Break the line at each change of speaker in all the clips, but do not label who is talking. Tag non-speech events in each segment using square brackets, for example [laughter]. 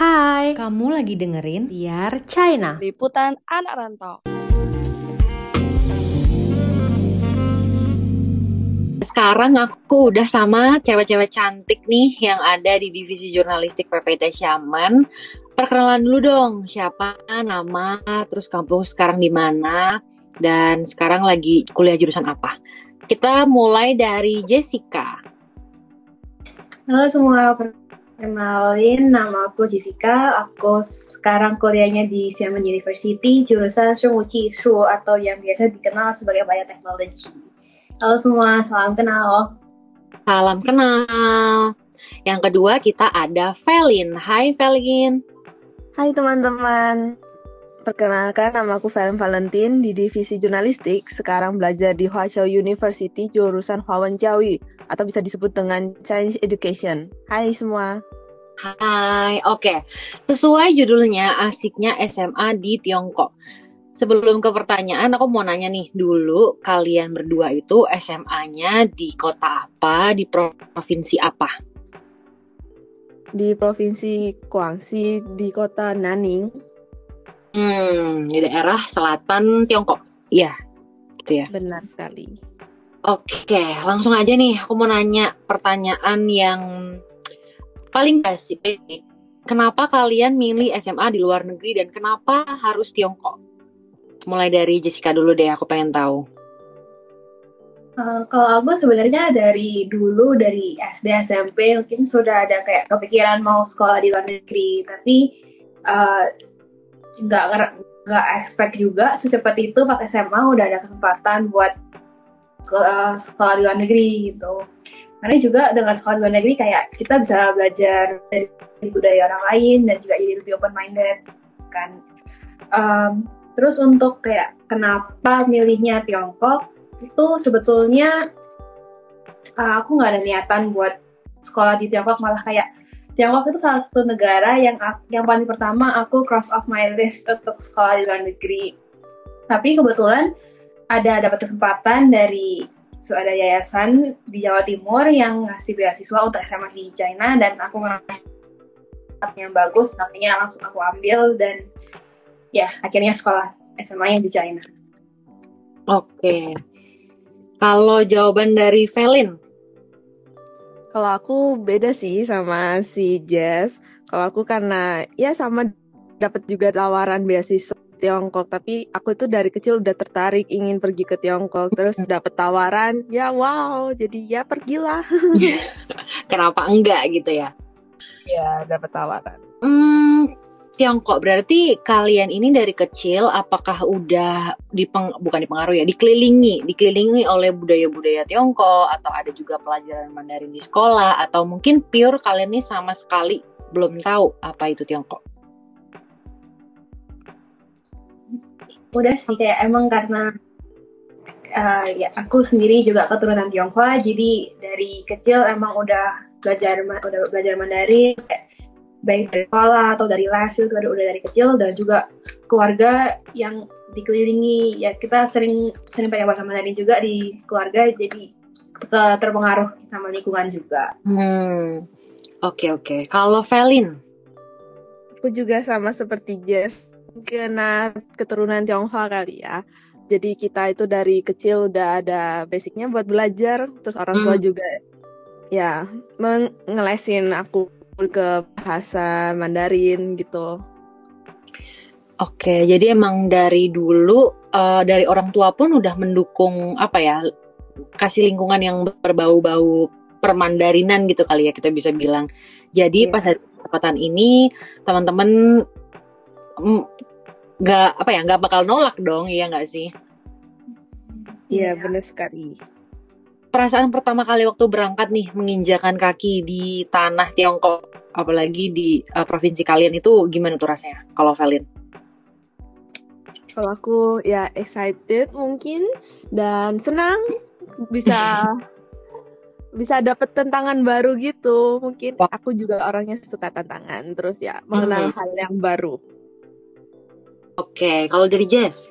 Hai, kamu lagi dengerin Biar China.
Liputan anak rantau.
Sekarang aku udah sama cewek-cewek cantik nih yang ada di divisi jurnalistik PPT Syaman. Perkenalan dulu dong, siapa nama, terus kampus sekarang di mana, dan sekarang lagi kuliah jurusan apa. Kita mulai dari Jessica.
Halo semua, perkenalin nama aku Jessica. Aku sekarang kuliahnya di Xiamen University, jurusan Shunguchi Shu atau yang biasa dikenal sebagai Bioteknologi. Halo semua, salam kenal.
Salam kenal. Yang kedua kita ada Velin. Hai Velin.
Hai teman-teman. Perkenalkan nama aku Velin Valentin di divisi jurnalistik. Sekarang belajar di Huazhou University jurusan Huawen Jiaoyu atau bisa disebut dengan Chinese Education. Hai semua.
Hai, oke. Sesuai judulnya, asiknya SMA di Tiongkok. Sebelum ke pertanyaan, aku mau nanya nih dulu, kalian berdua itu SMA-nya di kota apa, di provinsi apa?
Di provinsi Guangxi, di kota Nanning.
Hmm, di daerah selatan Tiongkok. Iya, gitu ya.
Benar sekali.
Oke, langsung aja nih, aku mau nanya pertanyaan yang paling basic. Kenapa kalian milih SMA di luar negeri dan kenapa harus Tiongkok? Mulai dari Jessica dulu deh, aku pengen tahu.
Uh, kalau aku sebenarnya dari dulu dari SD SMP mungkin sudah ada kayak kepikiran mau sekolah di luar negeri, tapi uh, nggak expect juga secepat itu pakai SMA udah ada kesempatan buat ke uh, sekolah luar negeri gitu. Karena juga dengan sekolah luar negeri kayak kita bisa belajar dari budaya orang lain dan juga jadi lebih open minded kan. Um, Terus untuk kayak kenapa milihnya Tiongkok itu sebetulnya uh, aku nggak ada niatan buat sekolah di Tiongkok malah kayak Tiongkok itu salah satu negara yang yang paling pertama aku cross off my list untuk sekolah di luar negeri. Tapi kebetulan ada dapat kesempatan dari so ada yayasan di Jawa Timur yang ngasih beasiswa untuk SMA di China dan aku ngerasa yang bagus makanya langsung aku ambil dan ya akhirnya sekolah SMA yang di China.
Oke. Kalau jawaban dari Velin?
Kalau aku beda sih sama si Jess. Kalau aku karena ya sama dapat juga tawaran beasiswa Tiongkok, tapi aku tuh dari kecil udah tertarik ingin pergi ke Tiongkok, terus dapat tawaran, ya wow, jadi ya pergilah. [laughs]
Kenapa enggak gitu ya?
Ya, dapat tawaran.
Hmm, Tiongkok berarti kalian ini dari kecil apakah udah dipeng bukan dipengaruhi ya dikelilingi dikelilingi oleh budaya-budaya Tiongkok atau ada juga pelajaran Mandarin di sekolah atau mungkin pure kalian ini sama sekali belum tahu apa itu Tiongkok?
Udah sih kayak emang karena uh, ya aku sendiri juga keturunan Tionghoa jadi dari kecil emang udah belajar udah belajar Mandarin baik dari sekolah atau dari les itu udah, udah dari kecil dan juga keluarga yang dikelilingi ya kita sering sering pakai bahasa Mandarin juga di keluarga jadi terpengaruh sama lingkungan juga.
Hmm, oke okay, oke. Okay. Kalau Velin?
Aku juga sama seperti Jess, kena keturunan Tionghoa kali ya. Jadi kita itu dari kecil udah ada basicnya buat belajar, terus orang tua hmm. juga ya ngelesin aku ke bahasa Mandarin gitu.
Oke, jadi emang dari dulu uh, dari orang tua pun udah mendukung apa ya kasih lingkungan yang berbau-bau permandarinan gitu kali ya kita bisa bilang. Jadi yeah. pas kesempatan ini teman-teman mm, nggak apa ya nggak bakal nolak dong, iya nggak sih?
Iya yeah, benar sekali
perasaan pertama kali waktu berangkat nih menginjakan kaki di tanah Tiongkok, apalagi di uh, provinsi kalian itu gimana tuh rasanya? Kalau Valin?
Kalau aku ya excited mungkin dan senang bisa [laughs] bisa dapet tantangan baru gitu. Mungkin aku juga orangnya suka tantangan, terus ya mengenal hmm. hal yang baru.
Oke, okay. kalau dari Jess?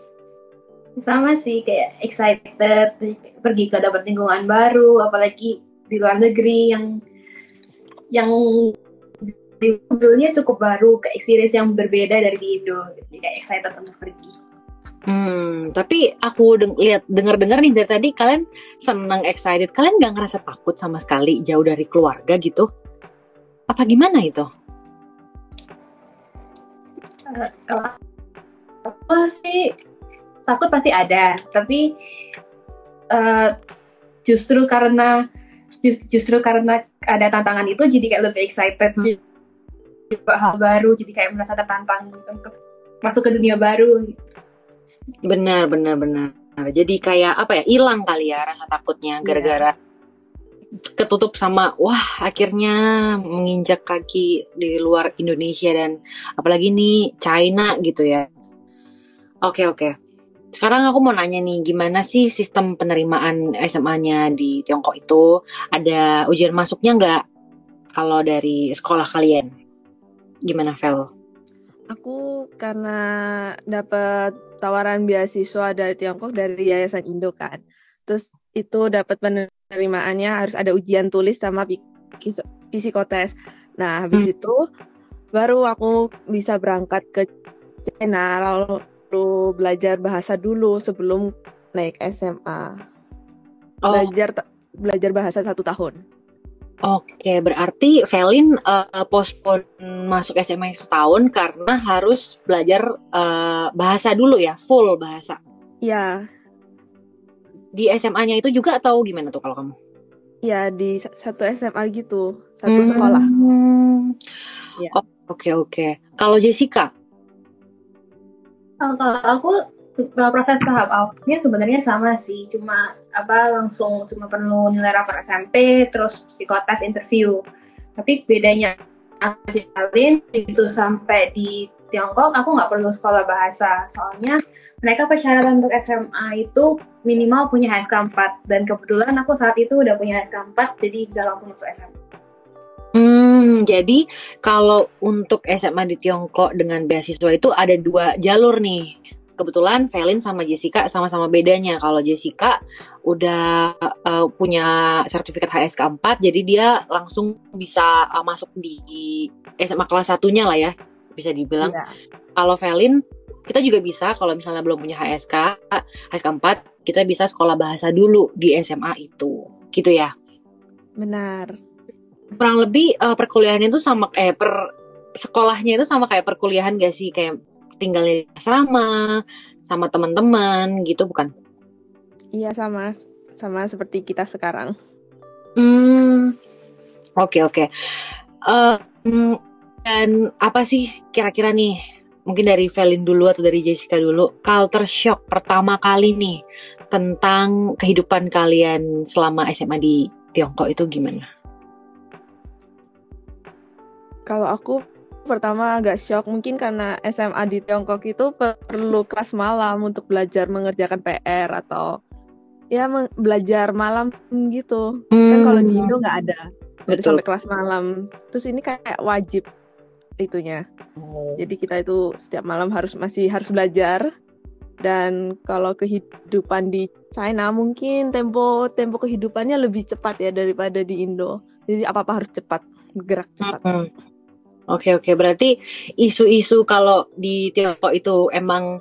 sama sih kayak excited pergi ke dapat lingkungan baru apalagi di luar negeri yang yang sebetulnya cukup baru ke experience yang berbeda dari di Indo jadi kayak excited untuk pergi
Hmm, tapi aku deng lihat dengar-dengar nih dari tadi kalian senang excited. Kalian nggak ngerasa takut sama sekali jauh dari keluarga gitu? Apa gimana itu?
uh, aku sih takut pasti ada tapi uh, justru karena justru karena ada tantangan itu jadi kayak lebih excited hmm. Juga hal baru jadi kayak merasa tertantang untuk masuk ke dunia baru gitu.
Benar, benar, benar. Jadi kayak apa ya? Hilang kali ya rasa takutnya iya. gara-gara yeah. ketutup sama wah akhirnya menginjak kaki di luar Indonesia dan apalagi nih China gitu ya. Oke, oke. Sekarang aku mau nanya nih, gimana sih sistem penerimaan SMA-nya di Tiongkok itu? Ada ujian masuknya nggak kalau dari sekolah kalian? Gimana, Vel?
Aku karena dapat tawaran beasiswa dari Tiongkok dari Yayasan Indo kan. Terus itu dapat penerimaannya harus ada ujian tulis sama psikotes. Nah, habis hmm. itu baru aku bisa berangkat ke China lalu belajar bahasa dulu sebelum naik SMA. Oh. Belajar belajar bahasa satu tahun.
Oke, berarti Velin uh, postpone masuk SMA setahun karena harus belajar uh, bahasa dulu ya, full bahasa.
Iya.
Di SMA-nya itu juga atau gimana tuh kalau kamu?
Iya, di satu SMA gitu, satu hmm. sekolah.
Ya. Oke, oh, oke. Okay, Kalau Jessica?
Kalau aku proses tahap awalnya sebenarnya sama sih. Cuma apa langsung cuma perlu nilai rapor SMP terus psikotes interview. Tapi bedanya kalian itu sampai di Tiongkok aku nggak perlu sekolah bahasa. Soalnya mereka persyaratan untuk SMA itu minimal punya HSK 4 dan kebetulan aku saat itu udah punya HSK 4 jadi bisa langsung masuk SMA.
Hmm, jadi kalau untuk SMA di Tiongkok dengan beasiswa itu ada dua jalur nih kebetulan Velin sama Jessica sama-sama bedanya. Kalau Jessica udah uh, punya sertifikat HSK 4, jadi dia langsung bisa uh, masuk di SMA kelas satunya lah ya, bisa dibilang. Yeah. Kalau Velin, kita juga bisa kalau misalnya belum punya HSK, HSK 4, kita bisa sekolah bahasa dulu di SMA itu. Gitu ya?
Benar.
Kurang lebih uh, perkuliahan itu sama eh per sekolahnya itu sama kayak perkuliahan gak sih kayak tinggal di asrama sama teman-teman gitu bukan?
Iya sama sama seperti kita sekarang.
Hmm, oke okay, oke. Okay. Uh, dan apa sih kira-kira nih? Mungkin dari Velin dulu atau dari Jessica dulu. Culture shock pertama kali nih tentang kehidupan kalian selama SMA di Tiongkok itu gimana?
Kalau aku pertama agak shock mungkin karena SMA di Tiongkok itu perlu kelas malam untuk belajar mengerjakan PR atau ya belajar malam gitu. Hmm. Kan kalau di Indo nggak ada. Betul. sampai kelas malam. Terus ini kayak wajib itunya. Oh. Jadi kita itu setiap malam harus masih harus belajar. Dan kalau kehidupan di China mungkin tempo tempo kehidupannya lebih cepat ya daripada di Indo. Jadi apa-apa harus cepat, bergerak cepat. -hmm.
Oke oke berarti isu-isu kalau di Tiongkok itu emang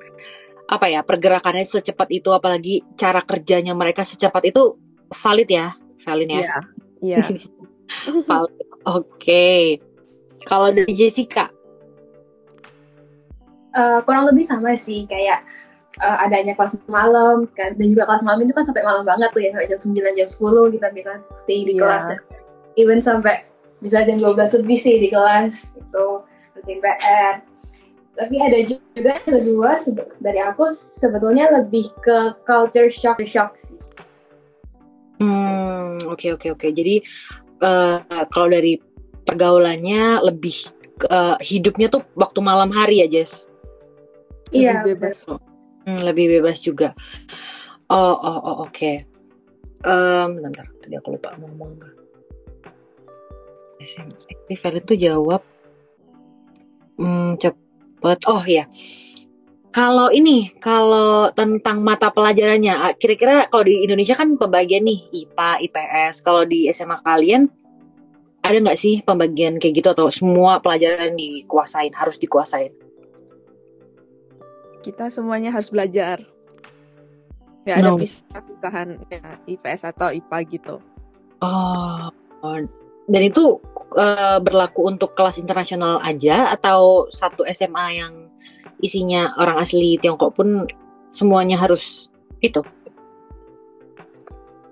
apa ya pergerakannya secepat itu apalagi cara kerjanya mereka secepat itu valid ya valid ya.
Iya. Yeah, [laughs]
valid. Oke. Okay. Kalau dari Jessica
uh, kurang lebih sama sih kayak uh, adanya kelas malam kan dan juga kelas malam itu kan sampai malam banget tuh ya sampai jam 9 jam 10 kita bisa stay di yeah. kelas even sampai bisa jam 12 lebih sih di kelas itu kerjain PR tapi ada juga yang kedua dari aku sebetulnya lebih ke culture shock shock sih.
Hmm oke okay, oke okay, oke. Okay. jadi uh, kalau dari pergaulannya lebih uh, hidupnya tuh waktu malam hari ya Jess?
Iya
lebih bebas
hmm, lebih bebas juga. Oh oh, oh oke. Okay. um, bentar. Tadi aku lupa ngomong SMP Valid tuh jawab hmm, cepet oh ya kalau ini kalau tentang mata pelajarannya kira-kira kalau di Indonesia kan pembagian nih IPA IPS kalau di SMA kalian ada nggak sih pembagian kayak gitu atau semua pelajaran dikuasain harus dikuasain?
Kita semuanya harus belajar. Ada
No.
pisah-pisahan ya, IPS atau IPA gitu.
Oh, dan itu eh, berlaku untuk kelas internasional aja atau satu SMA yang isinya orang asli Tiongkok pun semuanya harus itu?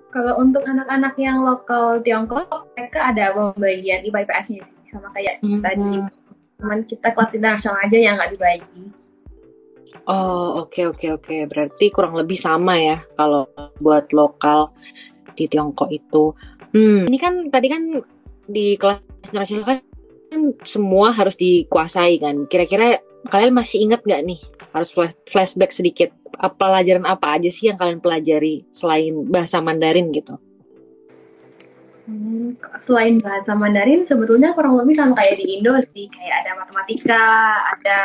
Kalau untuk anak-anak yang lokal Tiongkok, mereka ada pembagian IPA IPS-nya sih, sama kayak di
Hmm.
cuman kita kelas internasional aja yang nggak dibagi.
Oh, oke oke oke. Berarti kurang lebih sama ya kalau buat lokal di Tiongkok itu. Hmm, ini kan tadi kan di kelas internasional kan kan semua harus dikuasai kan. Kira-kira kalian masih ingat nggak nih? Harus flash- flashback sedikit. Apa pelajaran apa aja sih yang kalian pelajari selain bahasa Mandarin gitu?
Hmm, selain bahasa Mandarin, sebetulnya kurang lebih sama kayak di Indo sih, kayak ada matematika, ada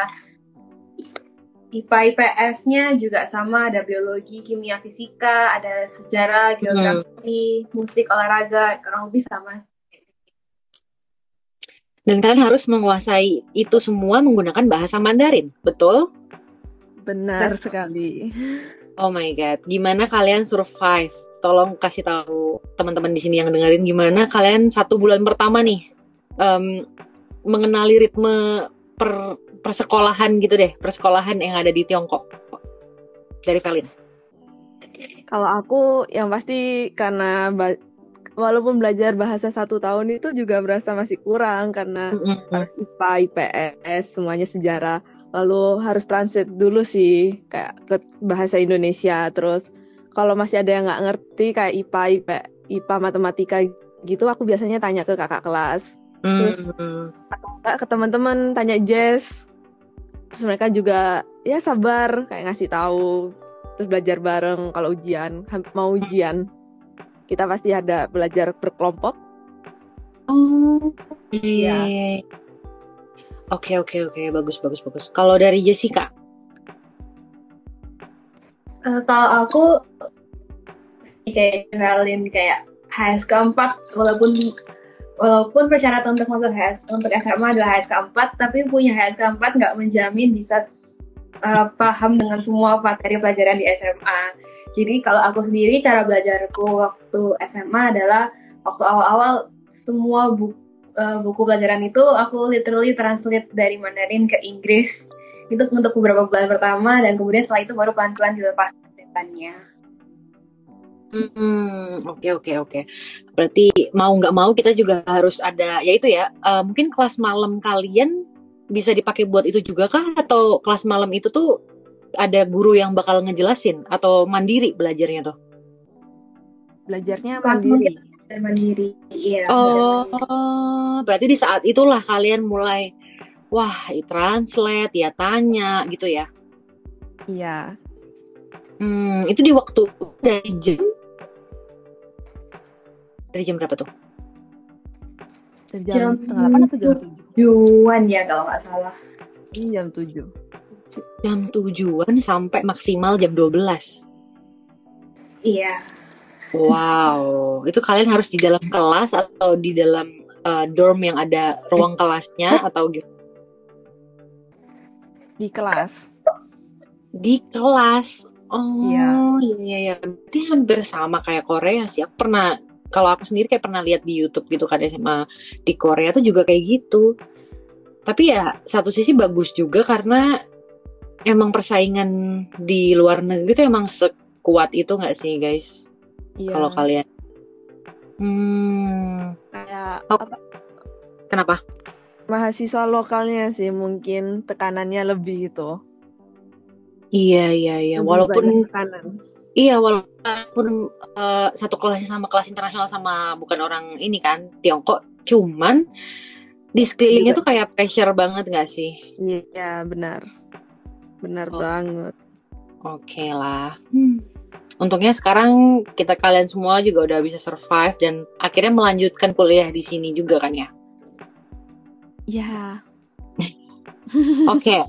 IPA IPS-nya juga sama, ada biologi, kimia, fisika, ada sejarah, geografi, musik, olahraga, kurang lebih sama.
Dan kalian harus menguasai itu semua menggunakan bahasa Mandarin, betul?
Benar
Betul.
sekali.
Oh my god, gimana kalian survive? Tolong kasih tahu teman-teman di sini yang dengerin gimana kalian satu bulan pertama nih em, mengenali ritme per persekolahan gitu deh, persekolahan yang ada di Tiongkok. Dari Velin.
Kalau aku yang pasti karena walaupun belajar bahasa satu tahun itu juga berasa masih kurang karena IPA, IPS, semuanya sejarah. Lalu harus translate dulu sih kayak ke bahasa Indonesia. Terus kalau masih ada yang nggak ngerti kayak IPA, IP, IPA, matematika gitu, aku biasanya tanya ke kakak kelas. Terus-
Hmm.
Nggak ke teman-teman tanya Jess. Terus mereka juga ya sabar kayak ngasih tahu. Terus belajar bareng kalau ujian, mau ujian. Kita pasti ada belajar berkelompok.
Oh,
Iya.
iya. Oke oke oke, bagus bagus bagus. Kalau dari Jessica,
Eh, kalau aku kayak Valin kayak HS keempat walaupun walaupun persyaratan untuk masuk HS untuk SMA adalah HS keempat tapi punya HS keempat nggak menjamin bisa eh, paham dengan semua materi pelajaran di SMA. Jadi kalau aku sendiri cara belajarku waktu SMA adalah waktu awal-awal semua buku buku pelajaran itu aku literally translate dari Mandarin ke Inggris itu untuk beberapa bulan pertama dan kemudian setelah itu baru pelan-pelan dilepas depannya.
Hmm, oke oke oke. Berarti mau nggak mau kita juga harus ada, ya itu ya. eh, mungkin kelas malam kalian bisa dipakai buat itu juga kah? Atau kelas malam itu tuh ada guru yang bakal ngejelasin atau mandiri belajarnya tuh?
Belajarnya mandiri.
Dan mandiri, iya.
Oh, berarti di saat itulah kalian mulai, wah, translate, ya tanya gitu ya.
Iya.
Hmm, itu di waktu dari jam dari jam berapa tuh?
Dari
Jam
jam setengah delapan atau jam tujuh?
Tujuan ya kalau nggak salah.
Ini jam tujuh.
Jam tujuan sampai maksimal jam 12.
Iya.
Wow, itu kalian harus di dalam kelas atau di dalam uh, dorm yang ada ruang kelasnya atau gitu?
Di kelas.
Di kelas. Oh,
Iya.
iya iya iya. Berarti hampir sama kayak Korea sih. Aku pernah kalau aku sendiri kayak pernah lihat di YouTube gitu kan SMA di Korea tuh juga kayak gitu. Tapi ya satu sisi bagus juga karena emang persaingan di luar negeri tuh emang sekuat itu nggak sih guys?
Iya.
Kalau kalian. Hmm,
Kayak
Oh.
apa?
kenapa?
Mahasiswa lokalnya sih mungkin tekanannya lebih gitu.
Iya iya iya.
Lebih
Walaupun
tekanan.
iya walaupun eh, satu kelasnya sama kelas internasional sama bukan orang ini kan Tiongkok, cuman di sekelilingnya
Juga.
tuh kayak pressure banget nggak sih?
Iya, benar. Benar
Oh.
banget.
Oke lah. Hmm. Untungnya sekarang kita kalian semua juga udah bisa survive dan akhirnya melanjutkan kuliah di sini juga kan ya.
Ya, [laughs]
Oke.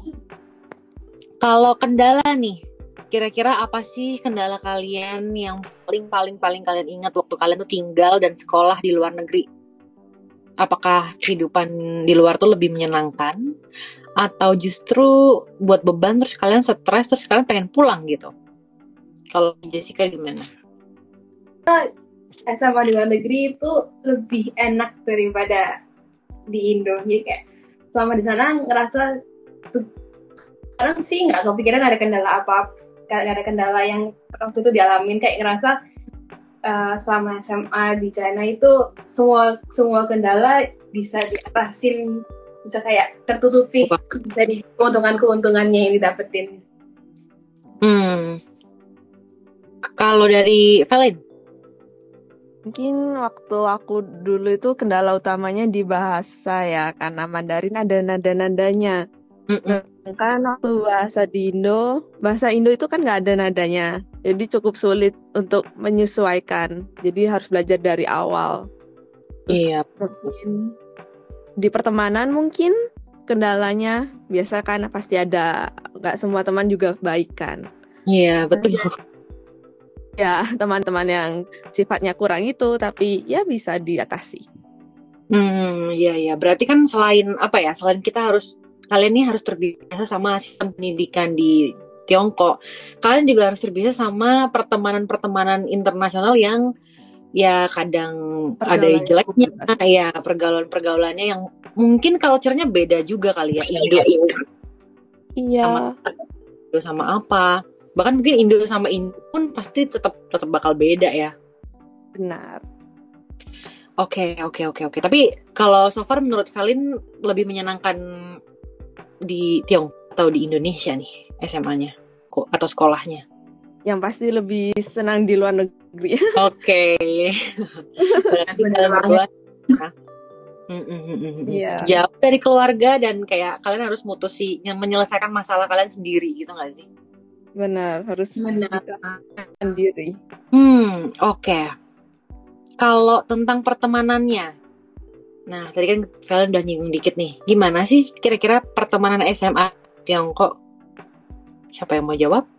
Kalau kendala nih, kira-kira apa sih kendala kalian yang paling paling paling kalian ingat waktu kalian tuh tinggal dan sekolah di luar negeri? apakah kehidupan di luar tuh lebih menyenangkan atau justru buat beban terus kalian stres terus kalian pengen pulang gitu? Kalau Jessica gimana?
SMA di luar negeri itu lebih enak daripada di Indo. Jadi kayak selama di sana ngerasa sekarang sih nggak kepikiran ada kendala apa nggak ada kendala yang waktu itu dialamin kayak ngerasa uh, selama SMA di China itu semua semua kendala bisa diatasin bisa kayak tertutupi dari keuntungan-keuntungannya yang didapetin.
Hmm. Kalau dari Valin?
Mungkin waktu aku dulu itu kendala utamanya di bahasa ya, karena Mandarin ada nada-nadanya. Kan waktu bahasa di Indo, bahasa Indo itu kan nggak ada nadanya, jadi cukup sulit untuk menyesuaikan. Jadi harus belajar dari awal.
Terus iya.
Mungkin di pertemanan mungkin kendalanya biasa kan pasti ada, nggak semua teman juga baik kan.
Iya betul
ya teman-teman yang sifatnya kurang itu tapi ya bisa diatasi.
Hmm, iya iya. Berarti kan selain apa ya? Selain kita harus kalian ini harus terbiasa sama sistem pendidikan di Tiongkok. Kalian juga harus terbiasa sama pertemanan-pertemanan internasional yang ya kadang ada jeleknya, ya pergaulan-pergaulannya yang mungkin culture-nya beda juga kali ya Indo.
Iya.
Sama, sama apa? bahkan mungkin Indo sama Indo pun pasti tetap tetap bakal beda ya
benar
oke okay, oke okay, oke okay, oke tapi kalau so far menurut Valin lebih menyenangkan di Tiongkok atau di Indonesia nih SMA-nya atau sekolahnya
yang pasti lebih senang di luar negeri [laughs]
oke berarti kalian berdua [laughs] yeah. jauh dari keluarga dan kayak kalian harus mutusi menyelesaikan masalah kalian sendiri gitu gak sih
Benar, harus menahan diri.
Hmm, oke. Okay. Kalau tentang pertemanannya, nah tadi kan kalian udah nyinggung dikit nih. Gimana sih kira-kira pertemanan SMA Tiongkok? Siapa yang mau jawab?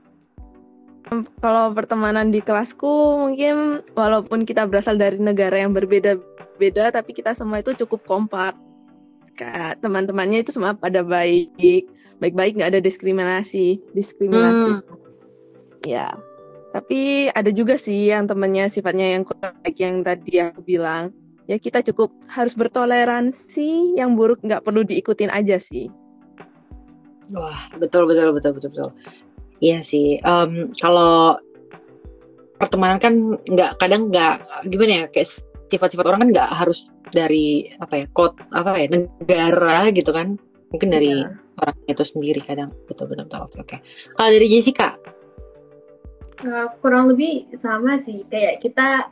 Kalau pertemanan di kelasku mungkin walaupun kita berasal dari negara yang berbeda-beda, tapi kita semua itu cukup kompak. Teman-temannya itu semua pada baik, baik-baik nggak ada diskriminasi. Diskriminasi. Hmm. ya. Tapi ada juga sih yang temennya sifatnya yang baik yang tadi aku bilang. Ya kita cukup harus bertoleransi. Yang buruk nggak perlu diikutin aja sih.
Wah betul betul betul betul betul iya sih. Um, kalau pertemanan kan nggak kadang nggak gimana ya kayak sifat-sifat orang kan nggak harus dari apa ya kot apa ya negara gitu kan. Mungkin dari ya orang itu sendiri kadang. Betul betul oke oke. Kalau dari Jessica?
Uh, kurang lebih sama sih. Kayak kita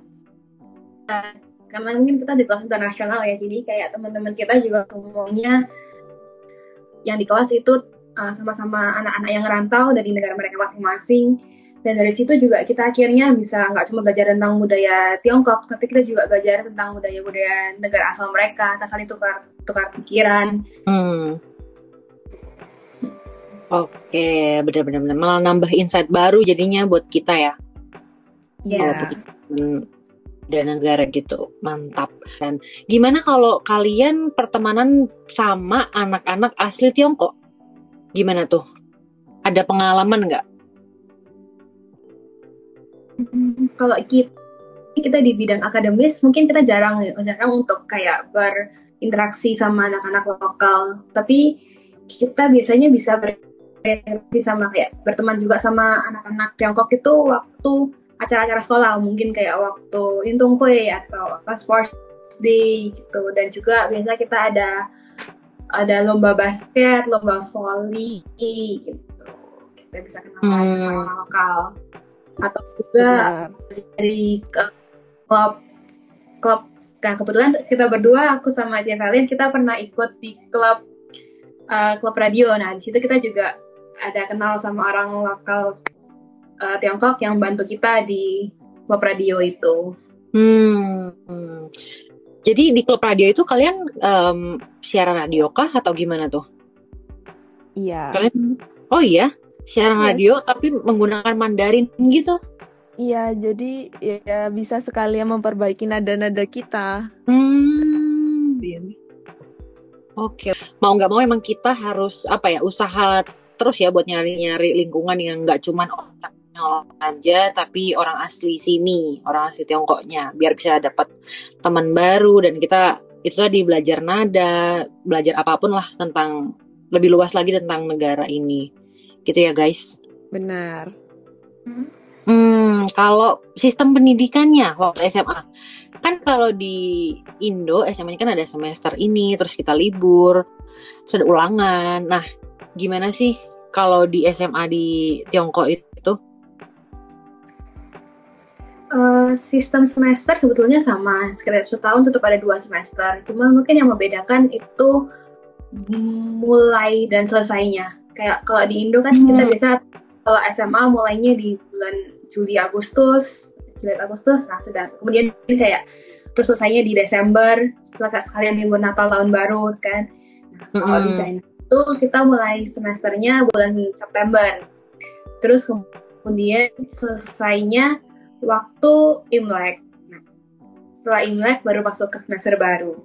uh, karena mungkin kita di kelas internasional ya. Jadi kayak teman-teman kita juga semuanya yang di kelas itu uh, sama-sama anak-anak yang rantau dari negara mereka masing-masing dan dari situ juga kita akhirnya bisa nggak cuma belajar tentang budaya Tiongkok tapi kita juga belajar tentang budaya-budaya negara asal mereka kita saling tukar tukar pikiran
hmm. Oke, benar-benar malah nambah insight baru jadinya buat kita ya.
Iya.
Yeah. Dan negara gitu, mantap. Dan gimana kalau kalian pertemanan sama anak-anak asli Tiongkok? Gimana tuh? Ada pengalaman nggak?
Hmm, kalau kita kita di bidang akademis mungkin kita jarang jarang untuk kayak berinteraksi sama anak-anak lokal. Tapi kita biasanya bisa ber berinteraksi sama kayak berteman juga sama anak-anak Tiongkok itu waktu acara-acara sekolah mungkin kayak waktu Intung Kue atau apa sports day gitu dan juga biasa kita ada ada lomba basket, lomba volley gitu. Kita bisa kenal hmm. sama orang lokal atau juga dari klub klub Nah, kebetulan kita berdua, aku sama Jevalin, kita pernah ikut di klub uh, klub radio. Nah, di situ kita juga ada kenal sama orang lokal uh, Tiongkok yang bantu kita di klub radio itu.
Hmm. Jadi di klub radio itu kalian um, siaran radio kah atau gimana tuh?
Iya.
Kalian Oh iya, siaran iya. radio tapi menggunakan Mandarin gitu.
Iya, jadi ya bisa sekalian memperbaiki nada-nada kita.
Hmm, Oke, mau nggak mau emang kita harus apa ya usaha terus ya buat nyari-nyari lingkungan yang nggak cuman orang aja, tapi orang asli sini, orang asli Tiongkoknya, biar bisa dapat teman baru. Dan kita itu tadi belajar nada, belajar apa pun lah tentang lebih luas lagi tentang negara ini, gitu ya guys.
Benar.
Hmm, kalau sistem pendidikannya waktu SMA, kan kalau di Indo SMA kan ada semester ini terus kita libur sudah ulangan. Nah gimana sih kalau di SMA di Tiongkok itu
uh, sistem semester sebetulnya sama. Sekitar setahun tetap ada dua semester. Cuma mungkin yang membedakan itu mulai dan selesainya. Kayak kalau di Indo kan hmm. kita biasa kalau SMA mulainya di bulan Juli Agustus. Juli Agustus. Nah sedang. Kemudian kayak terus selesainya di Desember. Setelah sekalian libur Natal tahun baru kan. Nah, kalau mm -hmm. di China itu kita mulai semesternya bulan September. Terus kemudian selesainya waktu Imlek nah, setelah Imlek baru masuk ke semester baru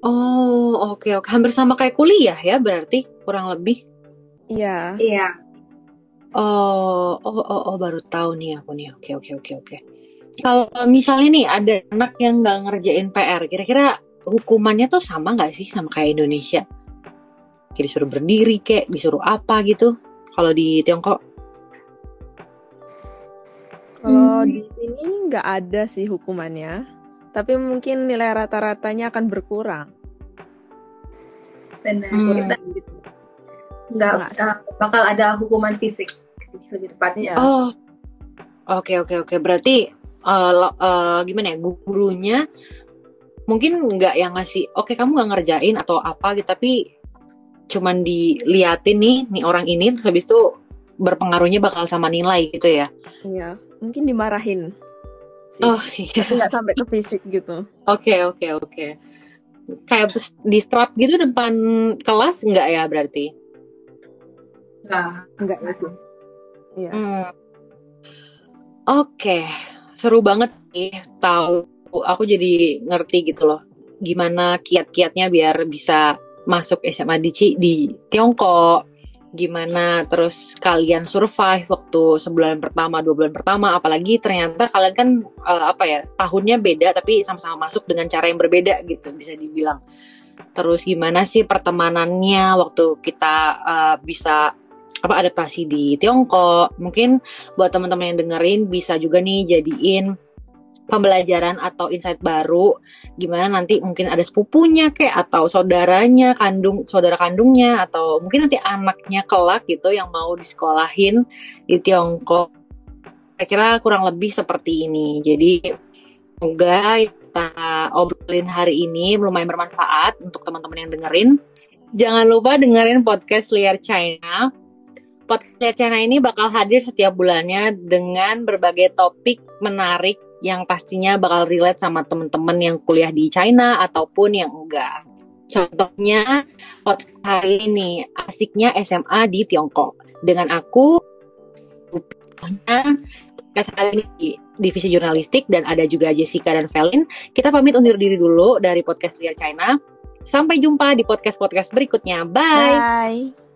Oh, oke okay, oke. Okay. Hampir sama kayak kuliah ya berarti kurang lebih.
Iya.
Iya.
Oh, oh, oh, oh, baru tahu nih aku nih. Oke, oke, oke, oke. Kalau misalnya nih ada anak yang nggak ngerjain PR, kira-kira hukumannya tuh sama nggak sih sama kayak Indonesia? Kayak disuruh berdiri, kayak disuruh apa gitu? Kalau di Tiongkok?
Sini nggak ada sih hukumannya, tapi mungkin nilai rata-ratanya akan berkurang.
Benar. Hmm. Gitu nggak uh, bakal ada hukuman fisik lebih tepatnya.
Oh, oke okay, oke okay, oke. Okay. Berarti uh, uh, gimana ya gurunya mungkin nggak yang ngasih, oke okay, kamu nggak ngerjain atau apa gitu, tapi cuman diliatin nih nih orang ini terus habis itu berpengaruhnya bakal sama nilai gitu ya?
Iya, mungkin dimarahin.
Sih. Oh iya.
Tapi nggak sampai ke fisik gitu.
Oke okay, oke okay, oke. Okay. Kayak di strap gitu depan kelas nggak ya berarti?
Nah, enggak
sih. Iya.
Hmm. Oke, okay. seru banget sih tahu. Aku jadi ngerti gitu loh, gimana kiat-kiatnya biar bisa masuk SMA di di Tiongkok. Gimana terus kalian survive waktu sebulan pertama, dua bulan pertama, apalagi ternyata kalian kan uh, apa ya tahunnya beda tapi sama-sama masuk dengan cara yang berbeda gitu bisa dibilang. Terus gimana sih pertemanannya waktu kita uh, bisa apa adaptasi di Tiongkok. Mungkin buat teman-teman yang dengerin bisa juga nih jadiin pembelajaran atau insight baru gimana nanti mungkin ada sepupunya kayak atau saudaranya kandung saudara kandungnya atau mungkin nanti anaknya kelak gitu yang mau disekolahin di Tiongkok. Kira-kira kurang lebih seperti ini. Jadi semoga kita obrolin hari ini lumayan bermanfaat untuk teman-teman yang dengerin. Jangan lupa dengerin podcast Liar China. Podcast China ini bakal hadir setiap bulannya dengan berbagai topik menarik yang pastinya bakal relate sama teman-teman yang kuliah di China ataupun yang enggak. Contohnya podcast hari ini asiknya SMA di Tiongkok. Dengan aku podcast kali ini di divisi jurnalistik dan ada juga Jessica dan Felin. Kita pamit undur diri dulu dari podcast Liar China. Sampai jumpa di podcast-podcast berikutnya. Bye.
Bye.